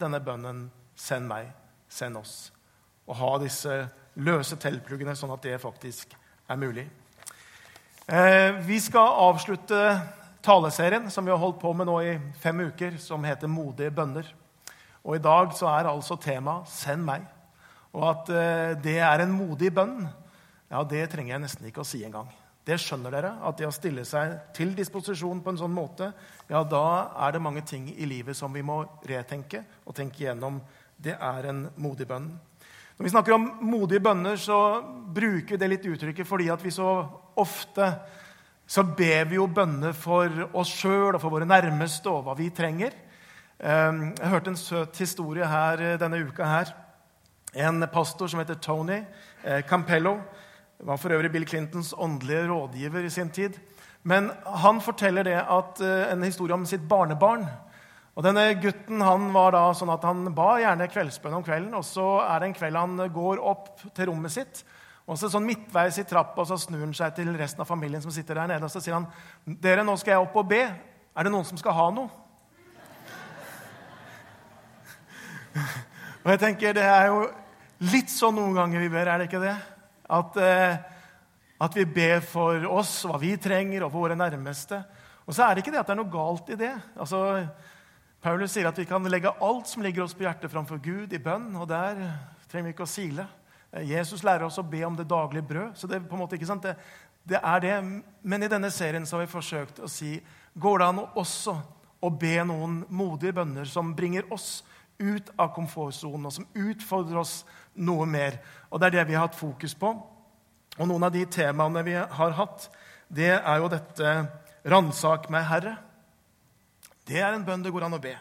denne bønnen 'Send meg, send oss'. Og ha disse løse teltpluggene, sånn at det faktisk er mulig. Eh, vi skal avslutte taleserien som vi har holdt på med nå i fem uker, som heter 'Modige bønner'. Og I dag så er altså temaet 'Send meg'. Og at eh, det er en modig bønn, ja, det trenger jeg nesten ikke å si engang. Det skjønner dere, at det å stille seg til disposisjon på en sånn måte, ja, da er det mange ting i livet som vi må retenke og tenke igjennom. Det er en modig bønn. Når vi snakker om modige bønner, så bruker vi det litt uttrykket fordi at vi så ofte så ber vi jo bønner for oss sjøl og for våre nærmeste og hva vi trenger. Ehm, jeg hørte en søt historie her eh, denne uka. her. En pastor som heter Tony eh, Campello var for øvrig Bill Clintons åndelige rådgiver i sin tid. Men han forteller det at eh, en historie om sitt barnebarn. Og denne gutten han var da sånn at han ba gjerne kveldsbønn om kvelden. Og så er det en kveld han går opp til rommet sitt. Og så sånn Midtveis i trappa og så snur han seg til resten av familien som sitter der nede, og så sier han, 'Dere, nå skal jeg opp og be. Er det noen som skal ha noe?' Og jeg tenker, Det er jo litt sånn noen ganger vi ber, er det ikke det? At, eh, at vi ber for oss, hva vi trenger, og våre nærmeste. Og så er det ikke det at det er noe galt i det. Altså, Paulus sier at vi kan legge alt som ligger oss på hjertet, framfor Gud i bønn. Og der trenger vi ikke å sile. Eh, Jesus lærer oss å be om det daglige brød. så det er på en måte ikke sant, det, det er det. Men i denne serien så har vi forsøkt å si går det an også å be noen modige bønner som bringer oss ut av komfortsonen, og som utfordrer oss noe mer. Og Det er det vi har hatt fokus på. Og Noen av de temaene vi har hatt, det er jo dette 'ransak meg, Herre'. Det er en bønn det går an å be.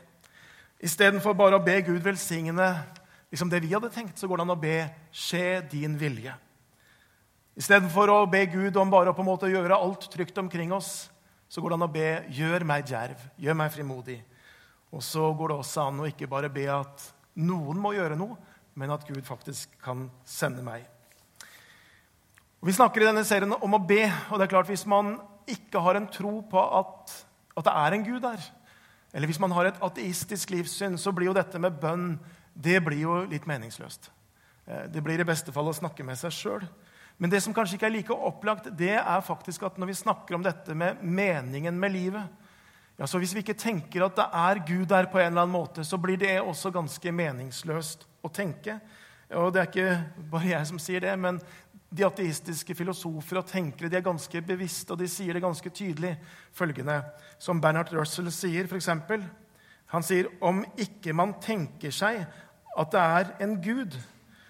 Istedenfor bare å be Gud velsigne liksom det vi hadde tenkt, så går det an å be 'skje din vilje'. Istedenfor å be Gud om bare å på en måte gjøre alt trygt omkring oss, så går det an å be 'gjør meg djerv', gjør meg frimodig'. Og så går det også an å ikke bare be at noen må gjøre noe, men at Gud faktisk kan sende meg. Vi snakker i denne serien om å be. og det er klart Hvis man ikke har en tro på at, at det er en Gud der, eller hvis man har et ateistisk livssyn, så blir jo dette med bønn det blir jo litt meningsløst. Eh, det blir i beste fall å snakke med seg sjøl. Men det som kanskje ikke er like opplagt, det er faktisk at når vi snakker om dette med meningen med livet, ja, så Hvis vi ikke tenker at det er Gud der, på en eller annen måte, så blir det også ganske meningsløst å tenke. Og Det er ikke bare jeg som sier det, men de ateistiske filosofer og tenkere de er ganske bevisste, og de sier det ganske tydelig. følgende, Som Bernhard Russell sier, f.eks. Han sier om ikke man tenker seg at det er en Gud,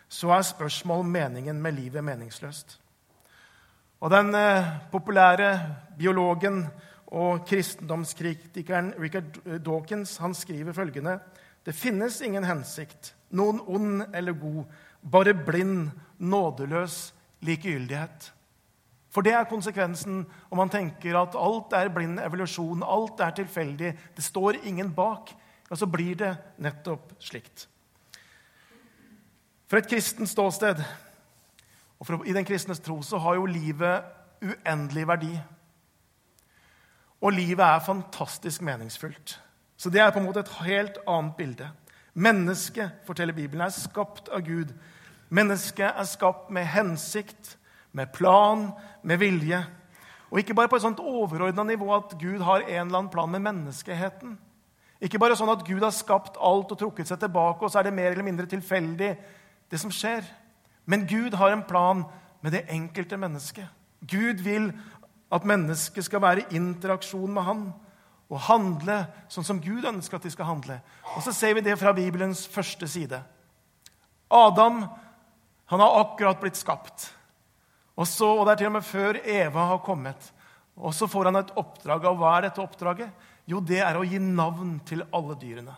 så er spørsmål meningen med livet meningsløst. Og Den eh, populære biologen og kristendomskritikeren Richard Dawkins han skriver følgende.: Det finnes ingen hensikt, noen ond eller god, bare blind, nådeløs likegyldighet. For det er konsekvensen om man tenker at alt er blind evolusjon, alt er tilfeldig, det står ingen bak. Og så blir det nettopp slikt. For et kristent ståsted og for, i den kristnes tro så har jo livet uendelig verdi. Og livet er fantastisk meningsfullt. Så det er på en måte et helt annet bilde. Mennesket, forteller Bibelen, er skapt av Gud. Mennesket er skapt med hensikt, med plan, med vilje. Og ikke bare på et sånt overordna nivå at Gud har en eller annen plan med menneskeheten. Ikke bare sånn at Gud har skapt alt og trukket seg tilbake, og så er det mer eller mindre tilfeldig, det som skjer. Men Gud har en plan med det enkelte mennesket. Gud vil at mennesket skal være i interaksjon med Han og handle sånn som Gud ønsker at de skal handle. Og så ser vi det fra Bibelens første side. Adam han har akkurat blitt skapt. Og, så, og det er til og med før Eva har kommet. Og så får han et oppdrag. Og hva er dette oppdraget? Jo, det er å gi navn til alle dyrene.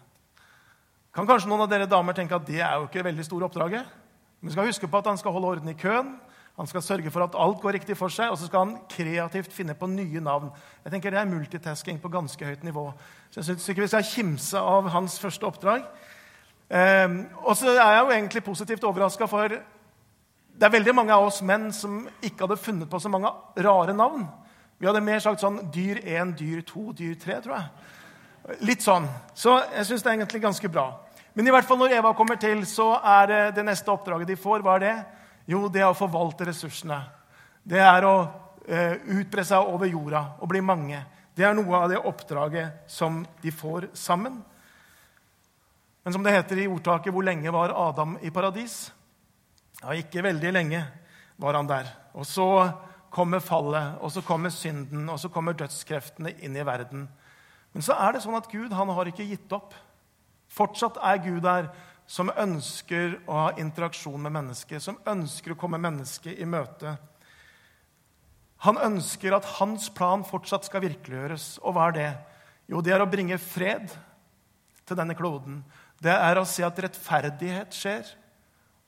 Kan kanskje noen av dere damer tenke at det er jo ikke veldig store oppdraget? Men skal huske på at han skal holde orden i køen. Han skal sørge for at alt går riktig for seg, og så skal han kreativt finne på nye navn. Jeg tenker Det er multitasking på ganske høyt nivå. Så jeg syns ikke vi skal kimse av hans første oppdrag. Eh, og så er jeg jo egentlig positivt overraska, for det er veldig mange av oss menn som ikke hadde funnet på så mange rare navn. Vi hadde mer sagt sånn dyr 1, dyr 2, dyr 3, tror jeg. Litt sånn. Så jeg syns det er egentlig ganske bra. Men i hvert fall når Eva kommer til, så er det, det neste oppdraget de får, hva er det? Jo, det er å forvalte ressursene. Det er å eh, utbre seg over jorda og bli mange. Det er noe av det oppdraget som de får sammen. Men som det heter i ordtaket, hvor lenge var Adam i paradis? Ja, ikke veldig lenge var han der. Og så kommer fallet, og så kommer synden, og så kommer dødskreftene inn i verden. Men så er det sånn at Gud han har ikke gitt opp. Fortsatt er Gud der som ønsker å ha interaksjon med mennesket, som ønsker å komme mennesket i møte. Han ønsker at hans plan fortsatt skal virkeliggjøres. Og hva er det? Jo, det er å bringe fred til denne kloden. Det er å se at rettferdighet skjer.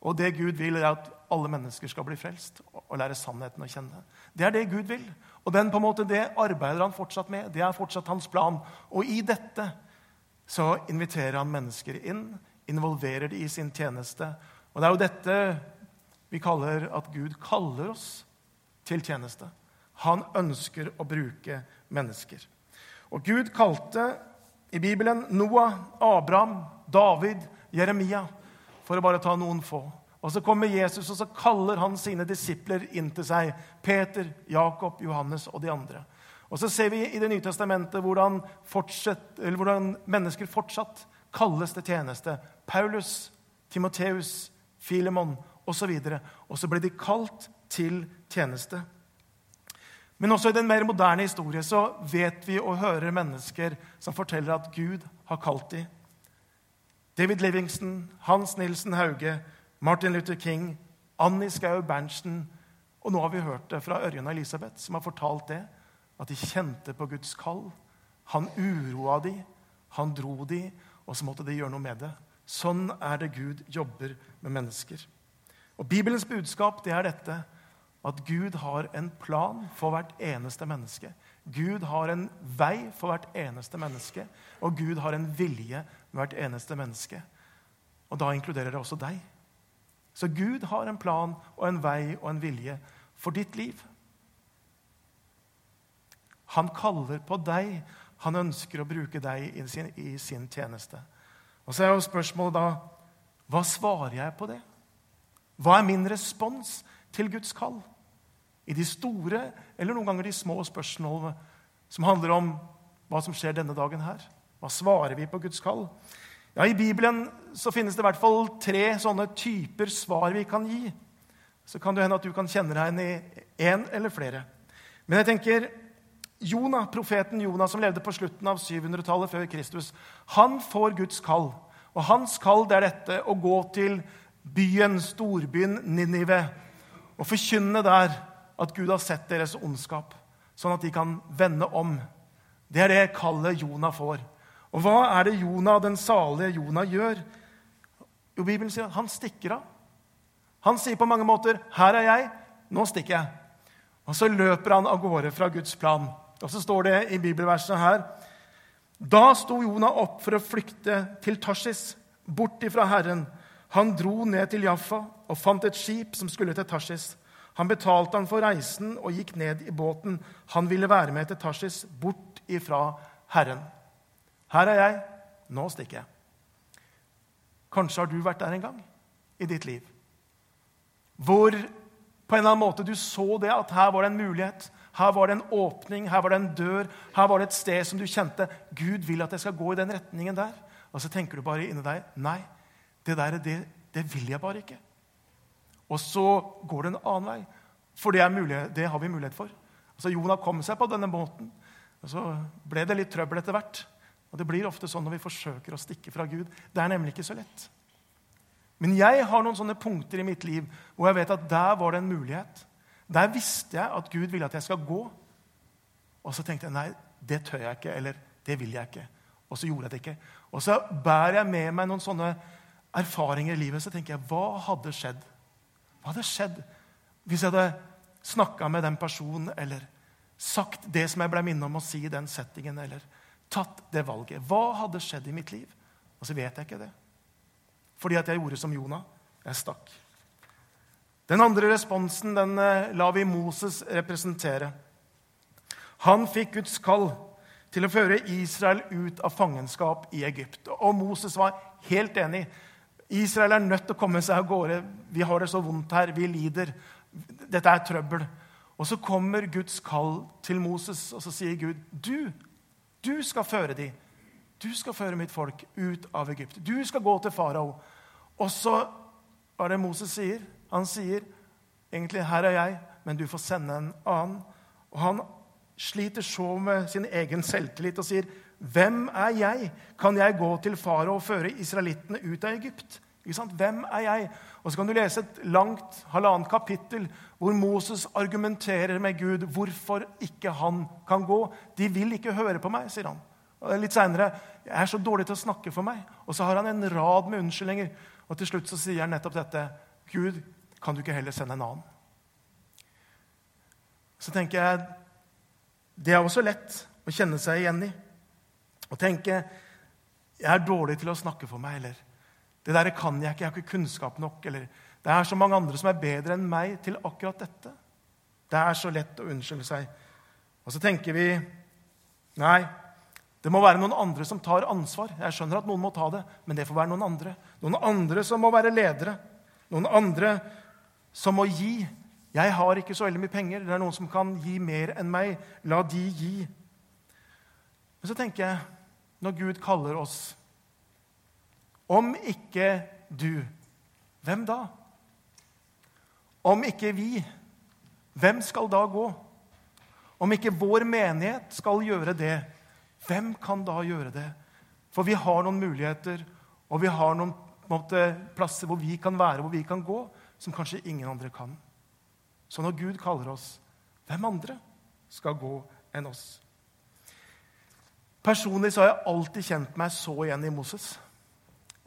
Og det Gud vil, er at alle mennesker skal bli frelst og lære sannheten å kjenne. Det er det Gud vil. Og den, på en måte, det arbeider han fortsatt med. Det er fortsatt hans plan. Og i dette så inviterer han mennesker inn, involverer det i sin tjeneste. Og det er jo dette vi kaller at Gud kaller oss til tjeneste. Han ønsker å bruke mennesker. Og Gud kalte i Bibelen Noah, Abraham, David, Jeremia, for å bare ta noen få. Og Så kommer Jesus og så kaller han sine disipler inn til seg. Peter, Jakob, Johannes og de andre. Og Så ser vi i Det nye testamentet hvordan, hvordan mennesker fortsatt kalles til tjeneste. Paulus, Timoteus, Filemon osv. Og så ble de kalt til tjeneste. Men også i den mer moderne historie så vet vi og hører mennesker som forteller at Gud har kalt dem. David Livingston, Hans Nilsen Hauge, Martin Luther King, Annie Skau Berntsen Og nå har vi hørt det fra Ørjan og Elisabeth, som har fortalt det. At de kjente på Guds kall. Han uroa de, han dro de, og så måtte de gjøre noe med det. Sånn er det Gud jobber med mennesker. Og Bibelens budskap det er dette at Gud har en plan for hvert eneste menneske. Gud har en vei for hvert eneste menneske, og Gud har en vilje med hvert eneste menneske. Og da inkluderer det også deg. Så Gud har en plan og en vei og en vilje for ditt liv. Han kaller på deg. Han ønsker å bruke deg i sin, i sin tjeneste. Og Så er jo spørsmålet da hva svarer jeg på det? Hva er min respons til Guds kall? I de store eller noen ganger de små spørsmålene som handler om hva som skjer denne dagen her. Hva svarer vi på Guds kall? Ja, I Bibelen så finnes det i hvert fall tre sånne typer svar vi kan gi. Så kan det hende at du kan kjenne deg igjen i én eller flere. Men jeg tenker Jonah, profeten Jonah, som levde på slutten av 700-tallet før Kristus, han får Guds kall. Og hans kall det er dette å gå til byen, storbyen Ninive, og forkynne der at Gud har sett deres ondskap, sånn at de kan vende om. Det er det kallet Jonah får. Og hva er det Jonah, den salige Jonah gjør? Jo, Bibelen sier at han stikker av. Han sier på mange måter 'Her er jeg. Nå stikker jeg.' Og så løper han av gårde fra Guds plan. Og så står det i bibelversene her Da sto Jonah opp for å flykte til Tarsis, bort ifra Herren. Han dro ned til Jaffa og fant et skip som skulle til Tarsis. Han betalte han for reisen og gikk ned i båten. Han ville være med til Tarsis, bort ifra Herren. Her er jeg. Nå stikker jeg. Kanskje har du vært der en gang i ditt liv. Hvor på en eller annen måte du så det at her var det en mulighet. Her var det en åpning, her var det en dør, her var det et sted som du kjente Gud vil at jeg skal gå i den retningen der. Og så tenker du bare inni deg nei, det der, det, det vil jeg bare ikke. Og så går det en annen vei. For det, mulig, det har vi mulighet for. Altså Jonah kom seg på denne måten. Og så ble det litt trøbbel etter hvert. Og Det blir ofte sånn når vi forsøker å stikke fra Gud. Det er nemlig ikke så lett. Men jeg har noen sånne punkter i mitt liv hvor jeg vet at der var det en mulighet. Der visste jeg at Gud ville at jeg skal gå. Og så tenkte jeg nei, det tør jeg ikke, eller det vil jeg ikke. Og så gjorde jeg det ikke. Og så bærer jeg med meg noen sånne erfaringer i livet. Så tenker jeg, hva hadde skjedd? Hva hadde skjedd hvis jeg hadde snakka med den personen, eller sagt det som jeg ble minnet om å si i den settingen, eller tatt det valget? Hva hadde skjedd i mitt liv? Og så vet jeg ikke det. Fordi at jeg gjorde som Jonah. Jeg stakk. Den andre responsen den eh, lar vi Moses representere. Han fikk Guds kall til å føre Israel ut av fangenskap i Egypt. Og Moses var helt enig. Israel er nødt til å komme seg av gårde. Vi har det så vondt her. Vi lider. Dette er trøbbel. Og så kommer Guds kall til Moses, og så sier Gud, 'Du, du skal føre dem. Du skal føre mitt folk ut av Egypt. Du skal gå til farao.' Og så hva er det Moses sier? Han sier egentlig 'Her er jeg, men du får sende en annen'. Og han sliter så med sin egen selvtillit og sier, 'Hvem er jeg? Kan jeg gå til farao og føre israelittene ut av Egypt?' Hvem er jeg? Og så kan du lese et langt halvannet kapittel hvor Moses argumenterer med Gud hvorfor ikke han kan gå. De vil ikke høre på meg, sier han. Og litt senere, jeg er så dårlig til å snakke for meg. Og så har han en rad med unnskyldninger. Og til slutt så sier han nettopp dette. Gud, kan du ikke heller sende en annen? Så tenker jeg det er også lett å kjenne seg igjen i. Å tenke jeg er dårlig til å snakke for meg, eller det der kan jeg ikke, jeg har ikke kunnskap nok, eller det er så mange andre som er bedre enn meg til akkurat dette. Det er så lett å unnskylde seg. Og så tenker vi nei, det må være noen andre som tar ansvar. Jeg skjønner at noen må ta det, men det får være noen andre. Noen andre som må være ledere. Noen andre som må gi. Jeg har ikke så veldig mye penger. Det er noen som kan gi mer enn meg. La de gi. Men så tenker jeg, når Gud kaller oss Om ikke du, hvem da? Om ikke vi, hvem skal da gå? Om ikke vår menighet skal gjøre det, hvem kan da gjøre det? For vi har noen muligheter, og vi har noen måte, plasser hvor vi kan være, hvor vi kan gå, som kanskje ingen andre kan. Så når Gud kaller oss, hvem andre skal gå enn oss? Personlig så har jeg alltid kjent meg så igjen i Moses.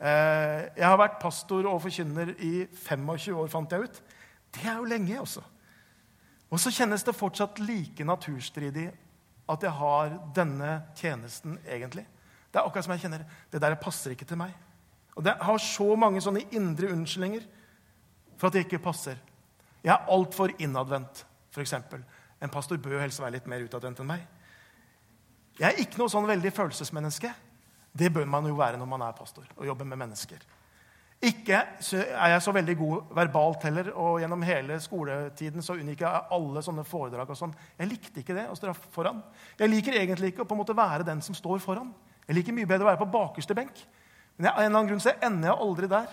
Eh, jeg har vært pastor og forkynner i 25 år, fant jeg ut. Det er jo lenge, også. Og så kjennes det fortsatt like naturstridig at jeg har denne tjenesten, egentlig. Det er akkurat som jeg kjenner det der passer ikke til meg. Og det har så mange sånne indre unnskyldninger for at det ikke passer. Jeg er altfor innadvendt, f.eks. En pastor bør helst være litt mer utadvendt enn meg. Jeg er ikke noe sånn veldig følelsesmenneske. Det bør man jo være når man er pastor og jobber med mennesker. Ikke er jeg så veldig god verbalt heller, og gjennom hele skoletiden så unngikk jeg alle sånne foredrag. og sånn. Jeg likte ikke det å stå foran. Jeg liker egentlig ikke å på en måte være den som står foran. Jeg liker mye bedre å være på bakerste benk. Men av en eller annen grunn så ender jeg aldri der.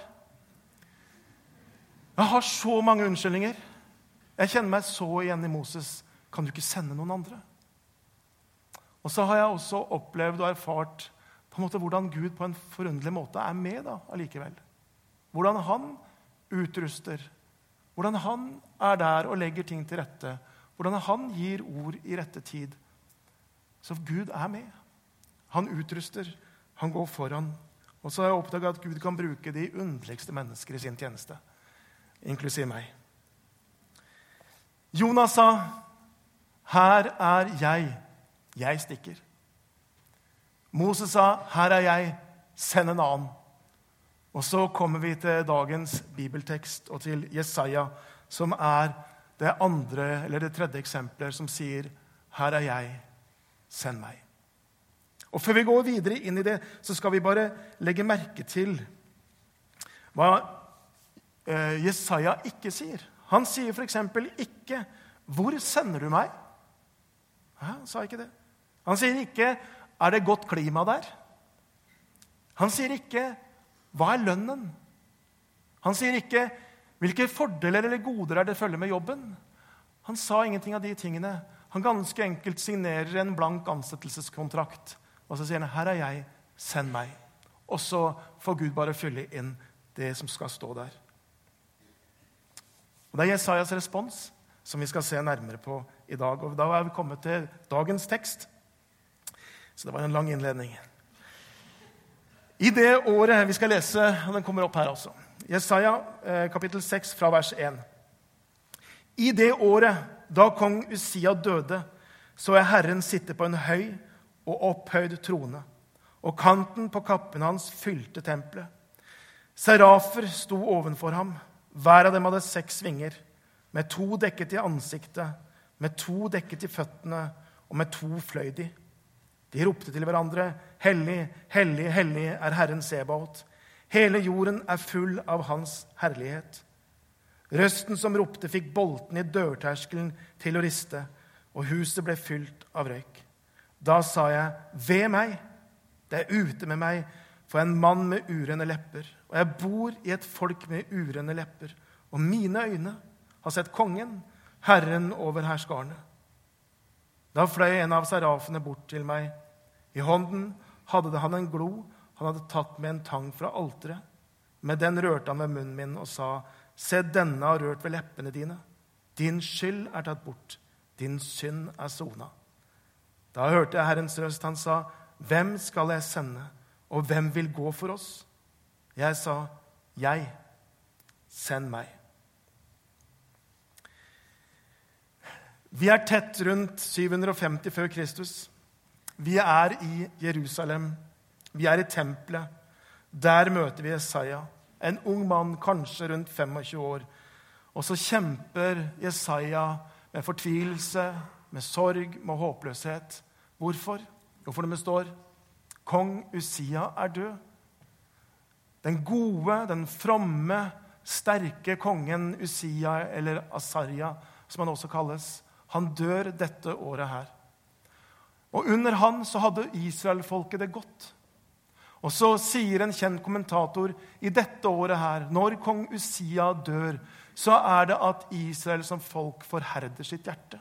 Jeg har så mange unnskyldninger. Jeg kjenner meg så igjen i Moses. Kan du ikke sende noen andre? Og så har jeg også opplevd og erfart på en måte hvordan Gud på en forunderlig måte er med da, allikevel. Hvordan han utruster. Hvordan han er der og legger ting til rette. Hvordan han gir ord i rette tid. Så Gud er med. Han utruster. Han går foran. Og så har jeg oppdaga at Gud kan bruke de underligste mennesker i sin tjeneste inklusiv meg. Jonas sa, 'Her er jeg. Jeg stikker.' Moses sa, 'Her er jeg. Send en annen.' Og så kommer vi til dagens bibeltekst og til Jesaja, som er det andre eller det tredje eksempelet som sier, 'Her er jeg. Send meg.' Og Før vi går videre inn i det, så skal vi bare legge merke til hva Jesaja ikke sier. Han sier f.eks. ikke 'Hvor sender du meg?' Hæ? Han sa ikke det. Han sier ikke 'Er det godt klima der?' Han sier ikke 'Hva er lønnen?' Han sier ikke 'Hvilke fordeler eller goder er det følger med jobben?' Han sa ingenting av de tingene. Han ganske enkelt signerer en blank ansettelseskontrakt. Og så sier han 'Her er jeg. Send meg.' Og så får Gud bare fylle inn det som skal stå der. Og Det er Jesajas respons som vi skal se nærmere på i dag. Og Da er vi kommet til dagens tekst. Så det var en lang innledning. I det året vi skal lese, og den kommer opp her også Jesaja eh, kapittel 6 fra vers 1. I det året da kong Usia døde, så jeg Herren sitte på en høy og opphøyd trone, og kanten på kappen hans fylte tempelet. Serafer sto ovenfor ham. Hver av dem hadde seks vinger, med to dekket i ansiktet, med to dekket i føttene, og med to fløy de. De ropte til hverandre, Hellig, hellig, hellig er Herren Sebaot. Hele jorden er full av Hans herlighet. Røsten som ropte, fikk bolten i dørterskelen til å riste, og huset ble fylt av røyk. Da sa jeg, ved meg, det er ute med meg, for en mann med urene lepper. Og jeg bor i et folk med urene lepper, og mine øyne har sett kongen, Herren over herskarene. Da fløy en av serafene bort til meg. I hånden hadde han en glo han hadde tatt med en tang fra alteret. Med den rørte han ved munnen min og sa, Se, denne har rørt ved leppene dine. Din skyld er tatt bort. Din synd er sona. Da hørte jeg Herrens røst. Han sa, Hvem skal jeg sende, og hvem vil gå for oss? Jeg sa, Jeg. Send meg. Vi er tett rundt 750 før Kristus. Vi er i Jerusalem. Vi er i tempelet. Der møter vi Jesaja, en ung mann kanskje rundt 25 år. Og så kjemper Jesaja med fortvilelse, med sorg, med håpløshet. Hvorfor? Jo, for det står Kong Usia er død. Den gode, den fromme, sterke kongen Usia, eller Asarja, som han også kalles, han dør dette året her. Og under han så hadde israelfolket det godt. Og så sier en kjent kommentator i dette året her, når kong Usia dør, så er det at Israel som folk forherder sitt hjerte.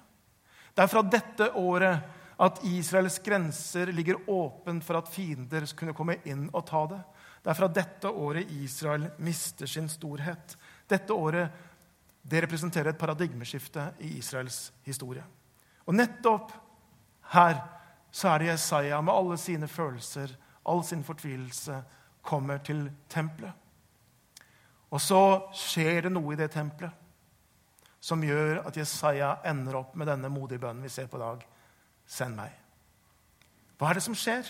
Det er fra dette året at Israels grenser ligger åpen for at fiender kunne komme inn og ta det. Det er fra dette året Israel mister sin storhet. Dette året det representerer et paradigmeskifte i Israels historie. Og nettopp her så er det Jesaja med alle sine følelser, all sin fortvilelse, kommer til tempelet. Og så skjer det noe i det tempelet som gjør at Jesaja ender opp med denne modige bønnen vi ser på dag. Send meg. Hva er det som skjer?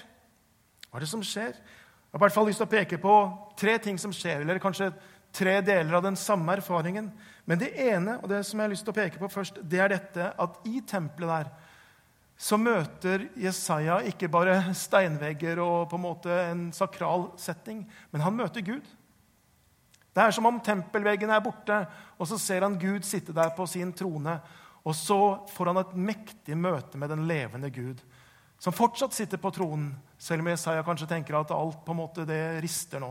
Hva er det som skjer? Jeg har i hvert fall lyst til å peke på tre ting som skjer, eller kanskje tre deler av den samme erfaringen. Men det ene og det som jeg har lyst til å peke på først, det er dette at i tempelet der så møter Jesaja ikke bare steinvegger og på en måte en sakral setting, men han møter Gud. Det er som om tempelveggen er borte, og så ser han Gud sitte der på sin trone. Og så får han et mektig møte med den levende Gud, som fortsatt sitter på tronen. Selv om Jesaja kanskje tenker at alt på en måte det rister nå,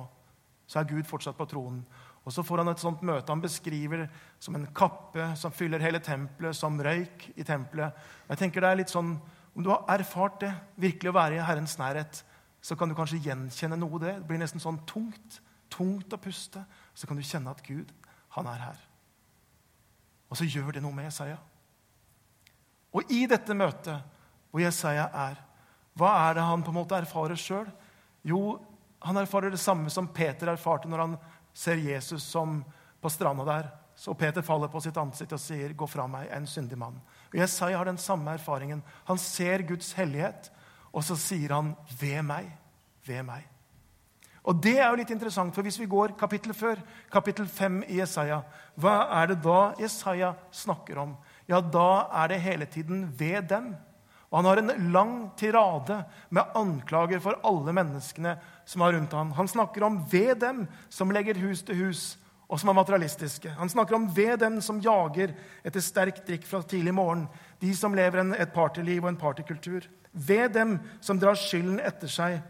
så er Gud fortsatt på tronen. Og så får han et sånt møte han beskriver som en kappe som fyller hele tempelet, som røyk i tempelet. Jeg tenker det er litt sånn, Om du har erfart det, virkelig å være i Herrens nærhet, så kan du kanskje gjenkjenne noe av det. Det blir nesten sånn tungt. Tungt å puste. Så kan du kjenne at Gud, han er her. Og så gjør det noe med Jesaja. Og i dette møtet hvor Jesaja er, hva er det han på en måte erfarer sjøl? Jo, han erfarer det samme som Peter erfarte når han ser Jesus som på stranda der. Så Peter faller på sitt ansikt og sier, 'Gå fra meg, en syndig mann'. Og Jesaja har den samme erfaringen. Han ser Guds hellighet, og så sier han, 'Ved meg, ved meg'. Og Det er jo litt interessant, for hvis vi går kapittel før, kapittel 5 i Jesaja, hva er det da Jesaja snakker om? Ja, da er det hele tiden 'ved dem'. Og han har en lang tirade med anklager for alle menneskene som er rundt ham. Han snakker om ved dem som legger hus til hus, og som er materialistiske. Han snakker om ved dem som jager etter sterk drikk fra tidlig morgen. De som lever en, et partyliv og en partykultur. Ved dem som drar skylden etter seg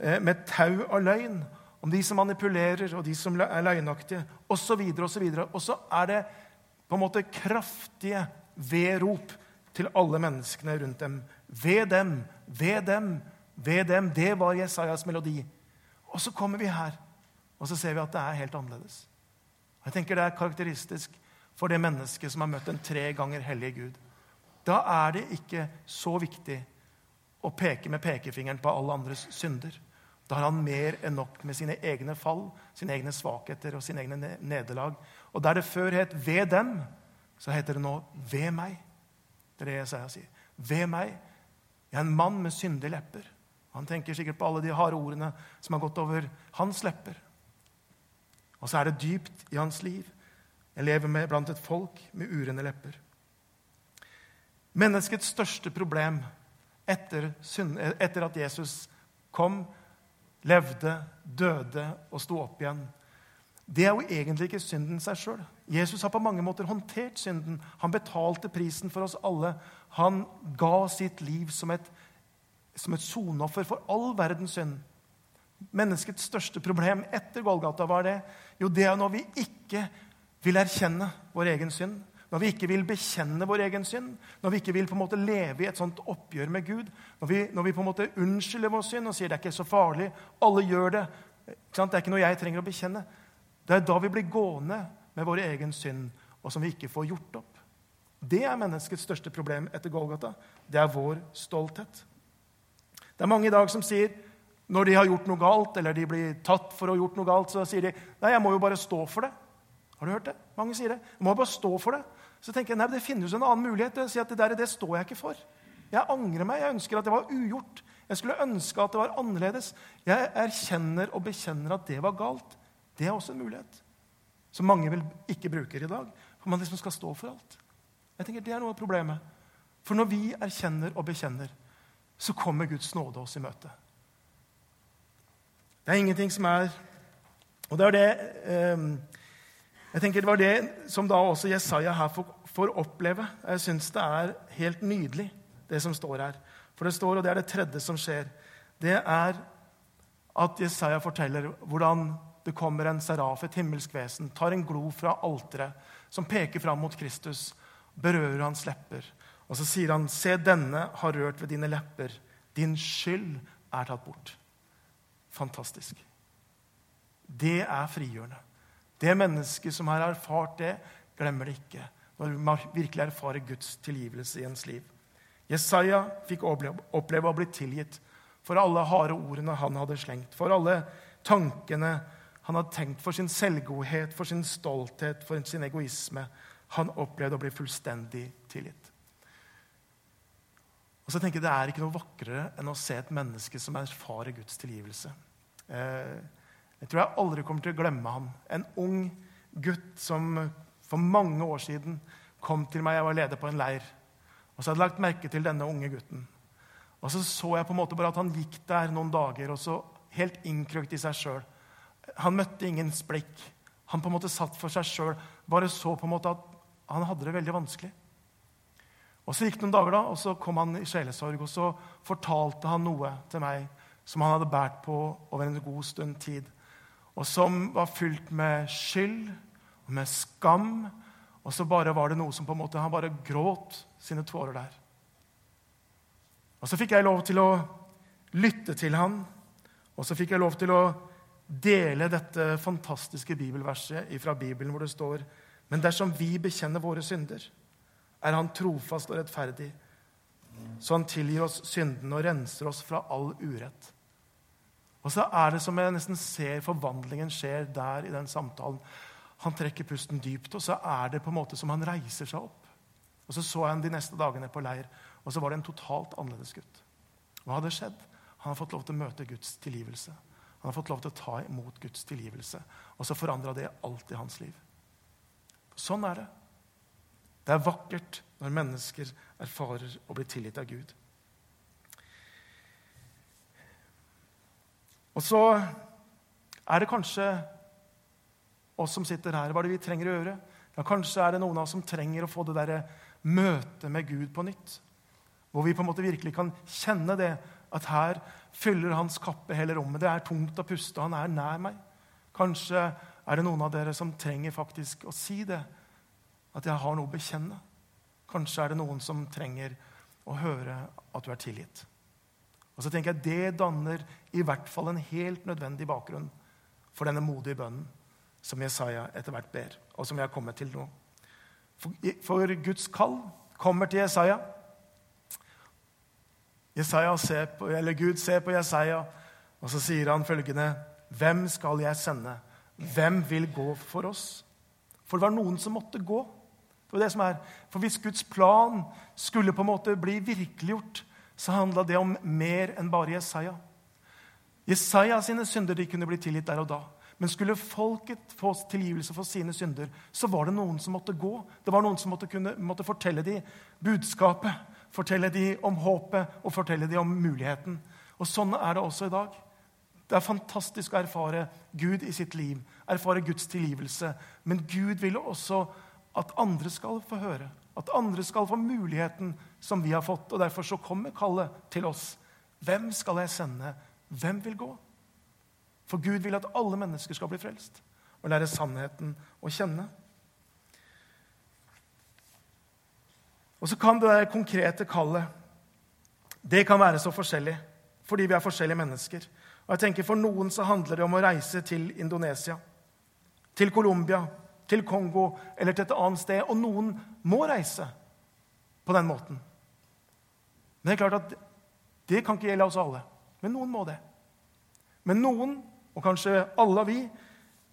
eh, med tau av løgn. Om de som manipulerer, og de som er løgnaktige, osv. osv. Og så er det på en måte kraftige vedrop til alle menneskene rundt dem. Ved dem, ved dem, ved dem. Det var Jesajas melodi. Og så kommer vi her, og så ser vi at det er helt annerledes. Jeg tenker Det er karakteristisk for det mennesket som har møtt en tre ganger hellige Gud. Da er det ikke så viktig å peke med pekefingeren på alle andres synder. Da har han mer enn nok med sine egne fall, sine egne svakheter og sine egne nederlag. Og der det før het 'ved dem', så heter det nå 'ved meg'. Det er det Jesaja sier. 'Ved meg'. Jeg er en mann med syndige lepper. Han tenker sikkert på alle de harde ordene som har gått over hans lepper. Og så er det dypt i hans liv. Jeg lever med blant et folk med urene lepper. Menneskets største problem etter, etter at Jesus kom, levde, døde og sto opp igjen. Det er jo egentlig ikke synden seg sjøl. Jesus har på mange måter håndtert synden. Han betalte prisen for oss alle. Han ga sitt liv som et, som et sonoffer for all verdens synd. Menneskets største problem etter Golgata var det? Jo, det er når vi ikke vil erkjenne vår egen synd. Når vi ikke vil bekjenne vår egen synd, når vi ikke vil på en måte leve i et sånt oppgjør med Gud, når vi, når vi på en måte unnskylder vår synd og sier det er ikke så farlig, alle gjør det, det er ikke noe jeg trenger å bekjenne, det er da vi blir gående med vår egen synd, og som vi ikke får gjort opp. Det er menneskets største problem etter Golgata. Det er vår stolthet. Det er mange i dag som sier når de har gjort noe galt, eller de blir tatt for å ha gjort noe galt, så sier de nei, jeg må jo bare stå for det. Har du hørt det? Mange sier det. Jeg må bare stå for det. Så tenker jeg nei, det finnes en annen mulighet. å si at det der, det står jeg ikke for. Jeg angrer meg. Jeg ønsker at det var ugjort. Jeg skulle ønske at det var annerledes. Jeg erkjenner og bekjenner at det var galt. Det er også en mulighet. Som mange vil ikke bruker i dag. For man liksom skal stå for alt. Jeg tenker Det er noe av problemet. For når vi erkjenner og bekjenner, så kommer Guds nåde oss i møte. Det er ingenting som er Og det er det eh, Jeg tenker Det var det som da også Jesaja her får, får oppleve. Jeg syns det er helt nydelig, det som står her. For det står, og det er det tredje som skjer, det er at Jesaja forteller hvordan det kommer en seraf, et himmelsk vesen, tar en glo fra alteret, som peker fram mot Kristus, berører hans lepper. Og så sier han, 'Se, denne har rørt ved dine lepper. Din skyld er tatt bort.' Fantastisk. Det er frigjørende. Det mennesket som har erfart det, glemmer det ikke når man virkelig erfarer Guds tilgivelse i ens liv. Jesaja fikk oppleve å bli tilgitt for alle harde ordene han hadde slengt, for alle tankene han hadde tenkt, for sin selvgodhet, for sin stolthet, for sin egoisme. Han opplevde å bli fullstendig tilgitt. Og så tenker jeg Det er ikke noe vakrere enn å se et menneske som erfarer Guds tilgivelse. Eh, jeg tror jeg aldri kommer til å glemme han. En ung gutt som for mange år siden kom til meg. Jeg var leder på en leir. Og så hadde jeg lagt merke til denne unge gutten. Og så så jeg på en måte bare at han gikk der noen dager, og så helt innkrøkt i seg sjøl. Han møtte ingens blikk. Han på en måte satt for seg sjøl. Bare så på en måte at han hadde det veldig vanskelig. Og Så gikk det noen dager, da, og så kom han i sjelesorg, og så fortalte han noe til meg som han hadde båret på over en god stund tid, og som var fylt med skyld og med skam. Og så bare var det noe som på en måte Han bare gråt sine tårer der. Og så fikk jeg lov til å lytte til han, og så fikk jeg lov til å dele dette fantastiske bibelverset fra Bibelen hvor det står Men dersom vi bekjenner våre synder, er Han trofast og rettferdig, så Han tilgir oss syndene og renser oss fra all urett. Og så er det som jeg nesten ser forvandlingen skjer der i den samtalen. Han trekker pusten dypt, og så er det på en måte som han reiser seg opp. Og Så så jeg han de neste dagene på leir, og så var det en totalt annerledes gutt. Hva hadde skjedd? Han har fått lov til å møte Guds tilgivelse. Han har fått lov til å ta imot Guds tilgivelse. Og så forandra det alt i hans liv. Sånn er det. Det er vakkert når mennesker erfarer å bli tilgitt av Gud. Og så er det kanskje oss som sitter her. Hva er det vi trenger å gjøre? Ja, kanskje er det noen av oss som trenger å få det der møtet med Gud på nytt. Hvor vi på en måte virkelig kan kjenne det at her fyller hans kappe hele rommet. Det er tungt å puste, han er nær meg. Kanskje er det noen av dere som trenger faktisk å si det at jeg har noe å bekjenne. Kanskje er det noen som trenger å høre at du er tilgitt. Og så tenker jeg Det danner i hvert fall en helt nødvendig bakgrunn for denne modige bønnen som Jesaja etter hvert ber, og som jeg har kommet til nå. For, for Guds kall kommer til Jesaja. Jesaja ser på, eller Gud ser på Jesaja, og så sier han følgende.: Hvem skal jeg sende? Hvem vil gå for oss? For det var noen som måtte gå. For, det som er. For hvis Guds plan skulle på en måte bli virkeliggjort, så handla det om mer enn bare Jesaja. Jesaja sine synder de kunne bli tilgitt der og da. Men skulle folket få tilgivelse for sine synder, så var det noen som måtte gå. Det var noen som måtte, kunne, måtte fortelle dem budskapet. Fortelle dem om håpet og fortelle dem om muligheten. Og Sånn er det også i dag. Det er fantastisk å erfare Gud i sitt liv, erfare Guds tilgivelse. Men Gud vil også at andre skal få høre, at andre skal få muligheten som vi har fått. Og Derfor så kommer kallet til oss. Hvem skal jeg sende? Hvem vil gå? For Gud vil at alle mennesker skal bli frelst og lære sannheten å kjenne. Og så kan det der konkrete kallet det kan være så forskjellig fordi vi er forskjellige mennesker. Og jeg tenker For noen så handler det om å reise til Indonesia, til Colombia, til Kongo eller til et annet sted. Og noen må reise på den måten. Men det er klart at det kan ikke gjelde oss alle. Men noen må det. Men noen, og kanskje alle vi,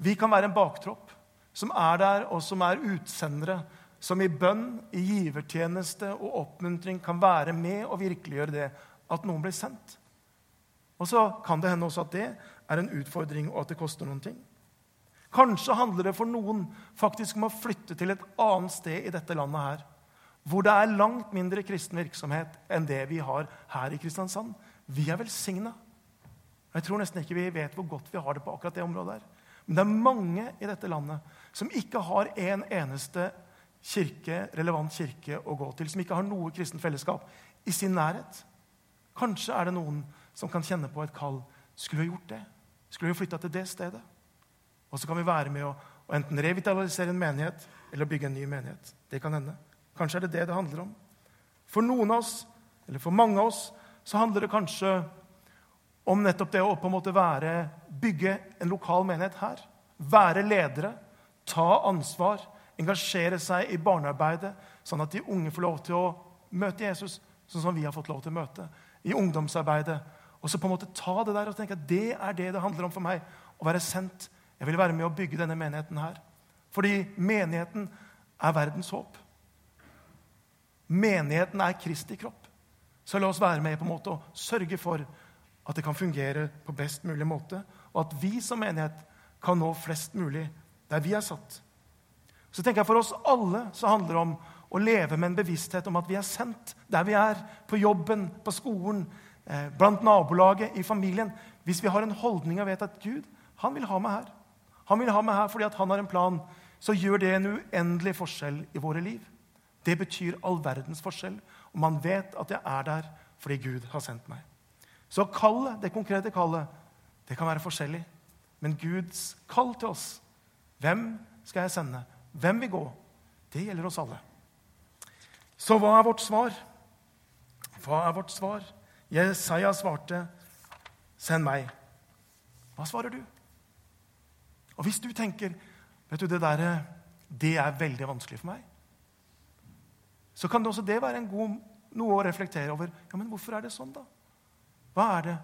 vi kan være en baktropp som er der, og som er utsendere. Som i bønn, i givertjeneste og oppmuntring kan være med og virkeliggjøre det at noen blir sendt. Og så kan det hende også at det er en utfordring, og at det koster noen ting. Kanskje handler det for noen faktisk om å flytte til et annet sted i dette landet her, hvor det er langt mindre kristen virksomhet enn det vi har her i Kristiansand. Vi er velsigna. Jeg tror nesten ikke vi vet hvor godt vi har det på akkurat det området. her. Men det er mange i dette landet som ikke har en eneste kirke, relevant kirke å gå til, som ikke har noe kristent fellesskap i sin nærhet. Kanskje er det noen som kan kjenne på et kall. Skulle vi gjort det? Skulle vi flytta til det stedet? Og så kan vi være med å, å enten revitalisere en menighet eller bygge en ny menighet. Det kan hende. Kanskje er det det det handler om. For noen av oss, eller for mange av oss, så handler det kanskje om nettopp det å på en måte være, bygge en lokal menighet her. Være ledere, ta ansvar, engasjere seg i barnearbeidet, sånn at de unge får lov til å møte Jesus sånn som vi har fått lov til å møte. I ungdomsarbeidet. Og så på en måte ta det der og tenke at det er det det handler om for meg. Å være sendt. Jeg vil være med å bygge denne menigheten her. Fordi menigheten er verdens håp. Menigheten er Kristi kropp. Så la oss være med på en måte og sørge for at det kan fungere på best mulig måte, og at vi som menighet kan nå flest mulig der vi er satt. Så tenker jeg For oss alle så handler det om å leve med en bevissthet om at vi er sendt der vi er. På jobben, på skolen, eh, blant nabolaget, i familien. Hvis vi har en holdning og vet at Gud han vil ha meg her, han vil ha meg her fordi han har en plan, så gjør det en uendelig forskjell i våre liv. Det betyr all verdens forskjell. Og man vet at jeg er der fordi Gud har sendt meg. Så kallet, det konkrete kallet det kan være forskjellig. Men Guds kall til oss, hvem skal jeg sende, hvem vil gå, det gjelder oss alle. Så hva er vårt svar? Hva er vårt svar? Jesaja svarte, 'Send meg'. Hva svarer du? Og hvis du tenker vet du, det der, det er veldig vanskelig for meg, så kan det også det være god, noe å reflektere over. Ja, Men hvorfor er det sånn, da? Hva er det?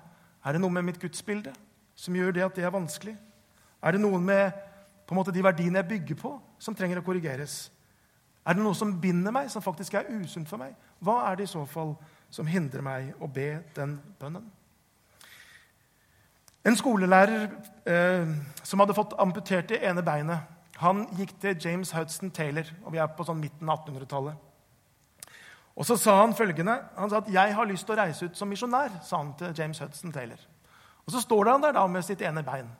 Er det noe med mitt gudsbilde som gjør det at det er vanskelig? Er det noe med på en måte, de verdiene jeg bygger på, som trenger å korrigeres? Er det noe som binder meg, som faktisk er usunt for meg? Hva er det i så fall som hindrer meg å be den bønnen? En skolelærer eh, som hadde fått amputert det ene beinet, han gikk til James Hudson Taylor, og vi er på sånn midten av 1800-tallet. Og så sa han følgende Han sa at 'jeg har lyst til å reise ut som misjonær', sa han til James Hudson Taylor. Og Så står han der da med sitt ene bein.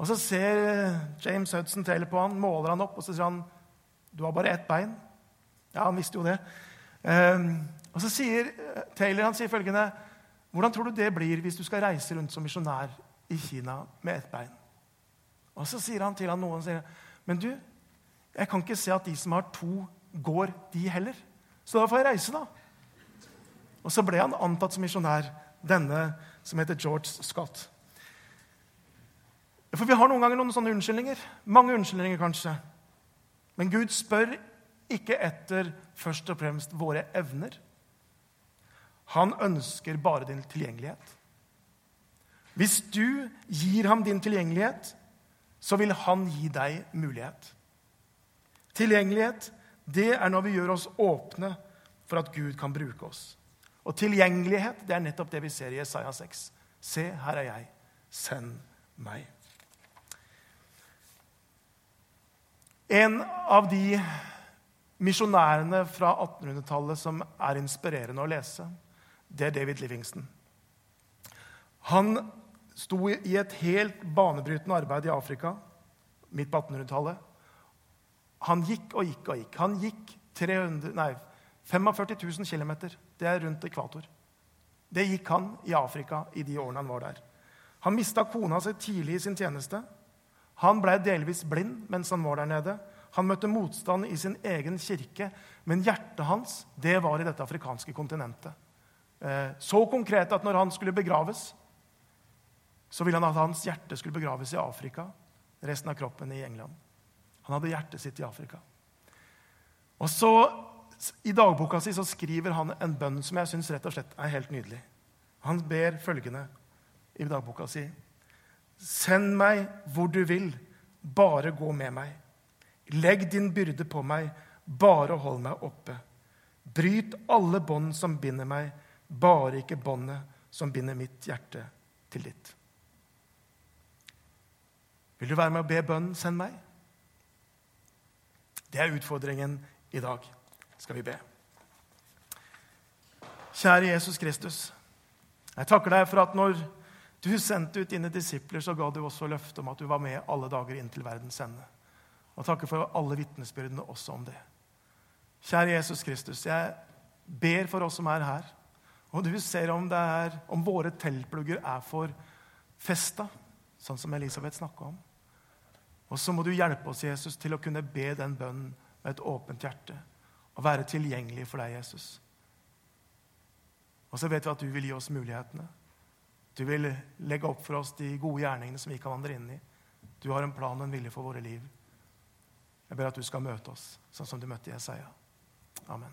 Og Så ser James Hudson Taylor på han, måler han opp og så sier han, 'Du har bare ett bein.' Ja, han visste jo det. Um, og Så sier Taylor han sier følgende 'Hvordan tror du det blir hvis du skal reise rundt som misjonær i Kina med ett bein?' Og Så sier han til han noen sier, 'Men du, jeg kan ikke se at de som har to, går, de heller.' Så da får jeg reise, da. Og så ble han antatt som misjonær, denne som heter George Scott. For vi har noen ganger noen sånne unnskyldninger. Mange unnskyldninger, kanskje. Men Gud spør ikke etter først og fremst våre evner. Han ønsker bare din tilgjengelighet. Hvis du gir ham din tilgjengelighet, så vil han gi deg mulighet. Tilgjengelighet det er når vi gjør oss åpne for at Gud kan bruke oss. Og tilgjengelighet det er nettopp det vi ser i Isaiah 6. Se, her er jeg. Send meg. En av de misjonærene fra 1800-tallet som er inspirerende å lese, det er David Livingston. Han sto i et helt banebrytende arbeid i Afrika midt på 1800-tallet. Han gikk og gikk og gikk. Han gikk 300, nei, 45 000 km. Det er rundt ekvator. Det gikk han i Afrika i de årene han var der. Han mista kona si tidlig i sin tjeneste. Han blei delvis blind mens han var der nede. Han møtte motstand i sin egen kirke, men hjertet hans det var i dette afrikanske kontinentet. Eh, så konkret at når han skulle begraves, så ville han at hans hjerte skulle begraves i Afrika, resten av kroppen i England. Han hadde hjertet sitt i Afrika. Og så, I dagboka si så skriver han en bønn som jeg syns er helt nydelig. Han ber følgende i dagboka si.: Send meg hvor du vil, bare gå med meg. Legg din byrde på meg, bare hold meg oppe. Bryt alle bånd som binder meg, bare ikke båndet som binder mitt hjerte til ditt. Vil du være med å be bønnen 'Send meg'? Det er utfordringen i dag. Skal vi be. Kjære Jesus Kristus. Jeg takker deg for at når du sendte ut dine disipler, så ga du også løfte om at du var med alle dager inn til verdens ende. Og takker for alle vitnesbyrdene også om det. Kjære Jesus Kristus, jeg ber for oss som er her. Og du ser om, er, om våre teltplugger er for festa, sånn som Elisabeth snakka om. Og så må du hjelpe oss, Jesus, til å kunne be den bønnen med et åpent hjerte. Og være tilgjengelig for deg, Jesus. Og så vet vi at du vil gi oss mulighetene. Du vil legge opp for oss de gode gjerningene som vi kan vandre inn i. Du har en plan og en vilje for våre liv. Jeg ber at du skal møte oss sånn som du møtte Jesaja. Amen.